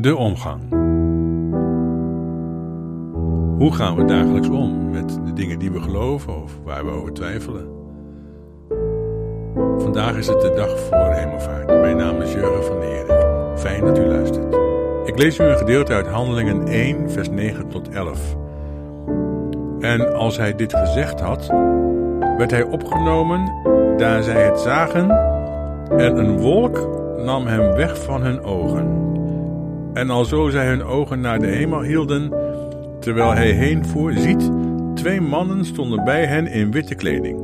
De omgang. Hoe gaan we dagelijks om met de dingen die we geloven of waar we over twijfelen? Vandaag is het de dag voor hemelvaart. Mijn naam is Jurgen van der Erik. Fijn dat u luistert. Ik lees u een gedeelte uit Handelingen 1, vers 9 tot 11. En als hij dit gezegd had, werd hij opgenomen daar zij het zagen, en een wolk nam hem weg van hun ogen. En alzo zij hun ogen naar de hemel hielden, terwijl hij heenvoer, ziet, twee mannen stonden bij hen in witte kleding,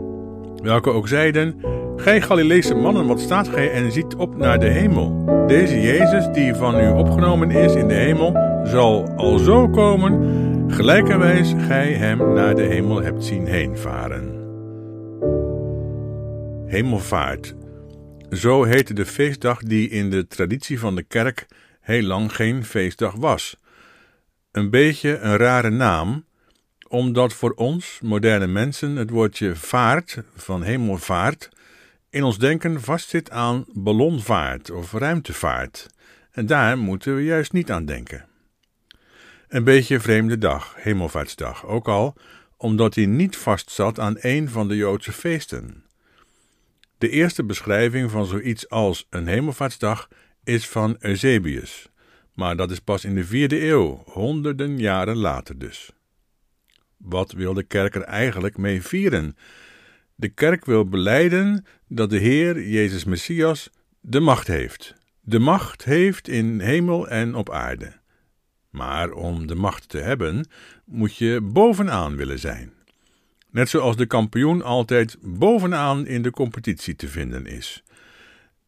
welke ook zeiden, Gij Galileese mannen, wat staat gij en ziet op naar de hemel? Deze Jezus, die van u opgenomen is in de hemel, zal alzo komen, gelijkerwijs gij hem naar de hemel hebt zien heenvaren. Hemelvaart. Zo heette de feestdag die in de traditie van de kerk heel lang geen feestdag was. Een beetje een rare naam, omdat voor ons, moderne mensen, het woordje vaart, van hemelvaart, in ons denken vastzit aan ballonvaart of ruimtevaart. En daar moeten we juist niet aan denken. Een beetje vreemde dag, hemelvaartsdag, ook al omdat hij niet vastzat aan een van de Joodse feesten. De eerste beschrijving van zoiets als een hemelvaartsdag is van Eusebius, maar dat is pas in de vierde eeuw, honderden jaren later dus. Wat wil de kerk er eigenlijk mee vieren? De kerk wil beleiden dat de Heer, Jezus Messias, de macht heeft. De macht heeft in hemel en op aarde. Maar om de macht te hebben, moet je bovenaan willen zijn. Net zoals de kampioen altijd bovenaan in de competitie te vinden is.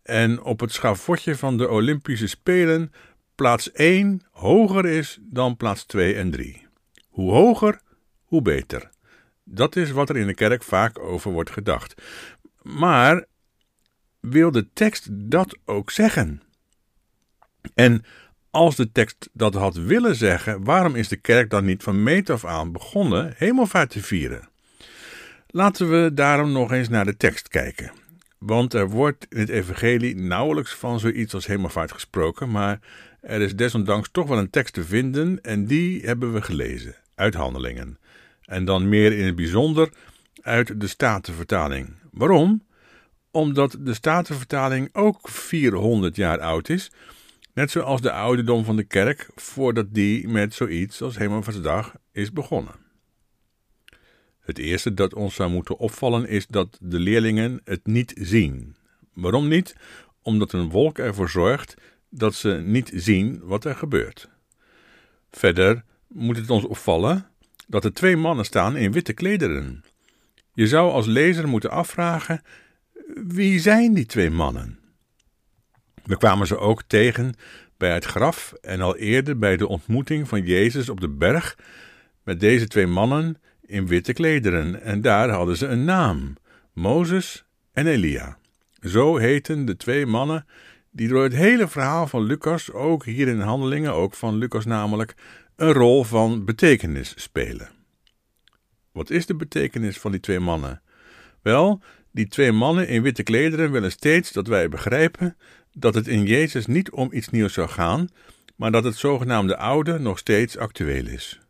En op het schavotje van de Olympische Spelen plaats 1 hoger is dan plaats 2 en 3. Hoe hoger, hoe beter. Dat is wat er in de kerk vaak over wordt gedacht. Maar wil de tekst dat ook zeggen? En als de tekst dat had willen zeggen, waarom is de kerk dan niet van meet af aan begonnen hemelvaart te vieren? Laten we daarom nog eens naar de tekst kijken. Want er wordt in het evangelie nauwelijks van zoiets als hemelvaart gesproken, maar er is desondanks toch wel een tekst te vinden en die hebben we gelezen uit Handelingen. En dan meer in het bijzonder uit de Statenvertaling. Waarom? Omdat de Statenvertaling ook 400 jaar oud is, net zoals de ouderdom van de kerk voordat die met zoiets als Hemelvaartsdag is begonnen. Het eerste dat ons zou moeten opvallen is dat de leerlingen het niet zien. Waarom niet? Omdat een wolk ervoor zorgt dat ze niet zien wat er gebeurt. Verder moet het ons opvallen dat er twee mannen staan in witte klederen. Je zou als lezer moeten afvragen: wie zijn die twee mannen? We kwamen ze ook tegen bij het graf en al eerder bij de ontmoeting van Jezus op de berg met deze twee mannen in witte klederen, en daar hadden ze een naam: Mozes en Elia. Zo heten de twee mannen die door het hele verhaal van Lucas, ook hier in handelingen, ook van Lucas namelijk, een rol van betekenis spelen. Wat is de betekenis van die twee mannen? Wel, die twee mannen in witte klederen willen steeds dat wij begrijpen dat het in Jezus niet om iets nieuws zou gaan, maar dat het zogenaamde oude nog steeds actueel is.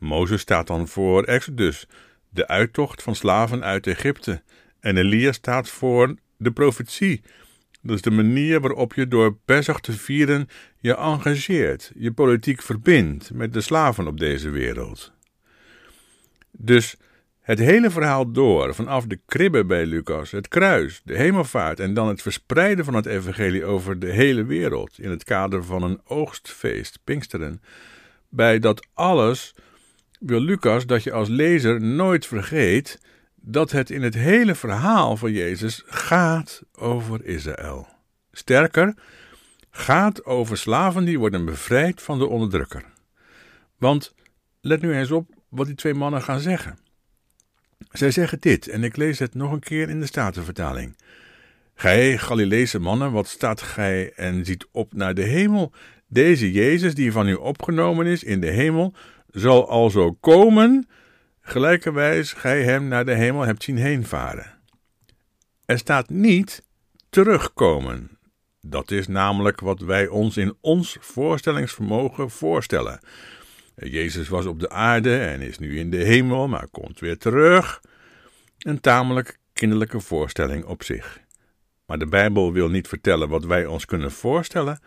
Mozes staat dan voor Exodus, de uittocht van slaven uit Egypte, en Elia staat voor de profetie. Dat is de manier waarop je door Pesach te vieren je engageert, je politiek verbindt met de slaven op deze wereld. Dus het hele verhaal door, vanaf de kribbe bij Lucas, het kruis, de hemelvaart en dan het verspreiden van het evangelie over de hele wereld in het kader van een oogstfeest, Pinksteren. Bij dat alles wil Lucas dat je als lezer nooit vergeet dat het in het hele verhaal van Jezus gaat over Israël. Sterker, gaat over slaven die worden bevrijd van de onderdrukker. Want let nu eens op wat die twee mannen gaan zeggen. Zij zeggen dit, en ik lees het nog een keer in de Statenvertaling. Gij, Galileese mannen, wat staat gij en ziet op naar de hemel? Deze Jezus, die van u opgenomen is in de hemel, zal alzo komen, gelijkerwijs gij hem naar de hemel hebt zien heenvaren. Er staat niet terugkomen. Dat is namelijk wat wij ons in ons voorstellingsvermogen voorstellen. Jezus was op de aarde en is nu in de hemel, maar komt weer terug. Een tamelijk kinderlijke voorstelling op zich. Maar de Bijbel wil niet vertellen wat wij ons kunnen voorstellen,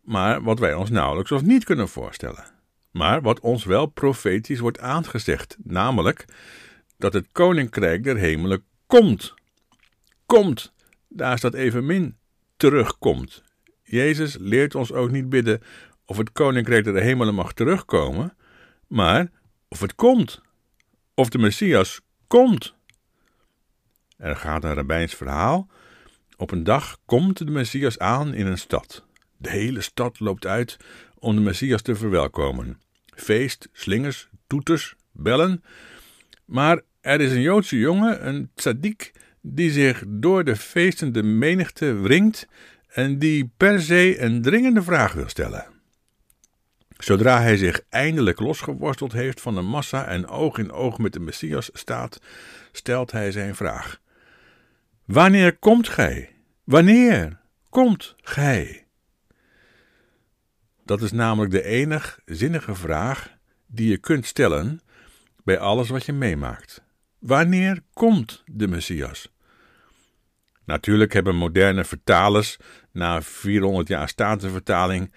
maar wat wij ons nauwelijks of niet kunnen voorstellen. Maar wat ons wel profetisch wordt aangezegd, namelijk dat het koninkrijk der hemelen komt. Komt, daar staat evenmin terugkomt. Jezus leert ons ook niet bidden of het koninkrijk der hemelen mag terugkomen, maar of het komt, of de Messias komt. Er gaat een rabbijns verhaal. Op een dag komt de Messias aan in een stad. De hele stad loopt uit om de Messias te verwelkomen. Feest, slingers, toeters, bellen. Maar er is een Joodse jongen, een tzaddik, die zich door de feestende menigte wringt en die per se een dringende vraag wil stellen. Zodra hij zich eindelijk losgeworsteld heeft van de massa en oog in oog met de Messias staat, stelt hij zijn vraag: Wanneer komt gij? Wanneer komt gij? Dat is namelijk de enig zinnige vraag die je kunt stellen bij alles wat je meemaakt. Wanneer komt de Messias? Natuurlijk hebben moderne vertalers na 400 jaar statenvertaling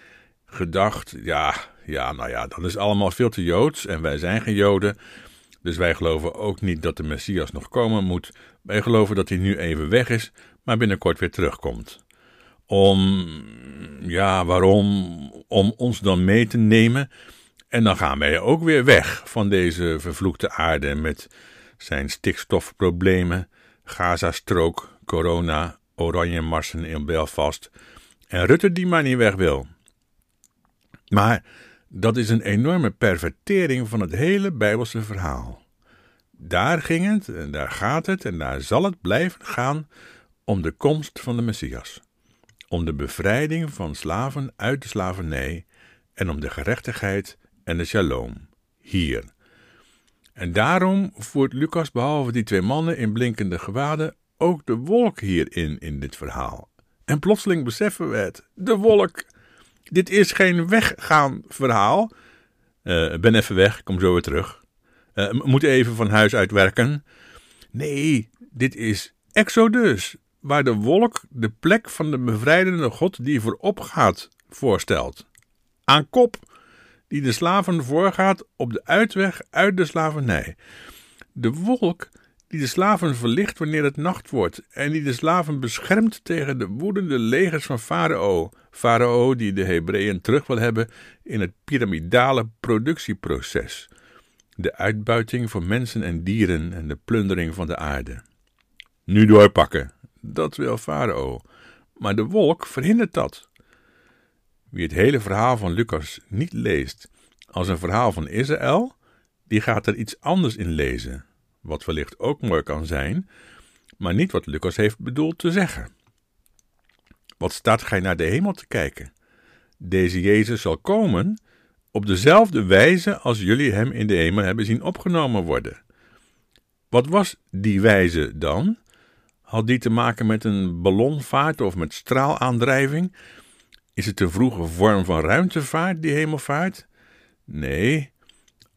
gedacht: ja, ja, nou ja, dat is allemaal veel te joods en wij zijn geen Joden. Dus wij geloven ook niet dat de Messias nog komen moet. Wij geloven dat hij nu even weg is, maar binnenkort weer terugkomt. Om, ja, waarom? Om ons dan mee te nemen. En dan gaan wij ook weer weg van deze vervloekte aarde met zijn stikstofproblemen, Gazastrook, corona, oranje marsen in Belfast en Rutte die maar niet weg wil. Maar dat is een enorme pervertering van het hele Bijbelse verhaal. Daar ging het en daar gaat het en daar zal het blijven gaan om de komst van de Messias, om de bevrijding van slaven uit de slavernij en om de gerechtigheid en de shalom hier. En daarom voert Lucas behalve die twee mannen in blinkende gewaden ook de wolk hierin in dit verhaal. En plotseling beseffen we het: de wolk. Dit is geen weggaan verhaal. Uh, ben even weg, kom zo weer terug. Uh, moet even van huis uit werken. Nee, dit is Exodus, waar de wolk de plek van de bevrijdende God die voorop gaat voorstelt. Aan kop, die de slaven voorgaat op de uitweg uit de slavernij. De wolk die de slaven verlicht wanneer het nacht wordt, en die de slaven beschermt tegen de woedende legers van Farao. Farao die de Hebreeën terug wil hebben in het piramidale productieproces, de uitbuiting van mensen en dieren en de plundering van de aarde. Nu doorpakken, dat wil Farao, maar de wolk verhindert dat. Wie het hele verhaal van Lucas niet leest als een verhaal van Israël, die gaat er iets anders in lezen wat wellicht ook mooi kan zijn, maar niet wat Lucas heeft bedoeld te zeggen. Wat staat gij naar de hemel te kijken? Deze Jezus zal komen op dezelfde wijze als jullie hem in de hemel hebben zien opgenomen worden. Wat was die wijze dan? Had die te maken met een ballonvaart of met straalaandrijving? Is het een vroege vorm van ruimtevaart, die hemelvaart? Nee,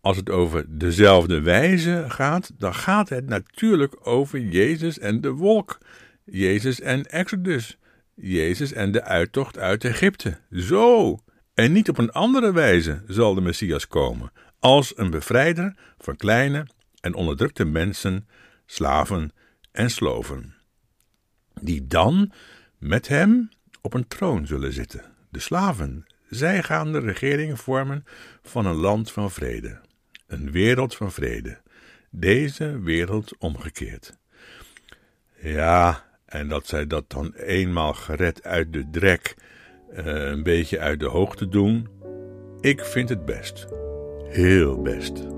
als het over dezelfde wijze gaat, dan gaat het natuurlijk over Jezus en de wolk, Jezus en Exodus, Jezus en de uittocht uit Egypte. Zo! En niet op een andere wijze zal de Messias komen, als een bevrijder van kleine en onderdrukte mensen, slaven en sloven, die dan met hem op een troon zullen zitten. De slaven, zij gaan de regering vormen van een land van vrede. Een wereld van vrede. Deze wereld omgekeerd. Ja, en dat zij dat dan eenmaal gered uit de drek, uh, een beetje uit de hoogte doen. Ik vind het best. Heel best.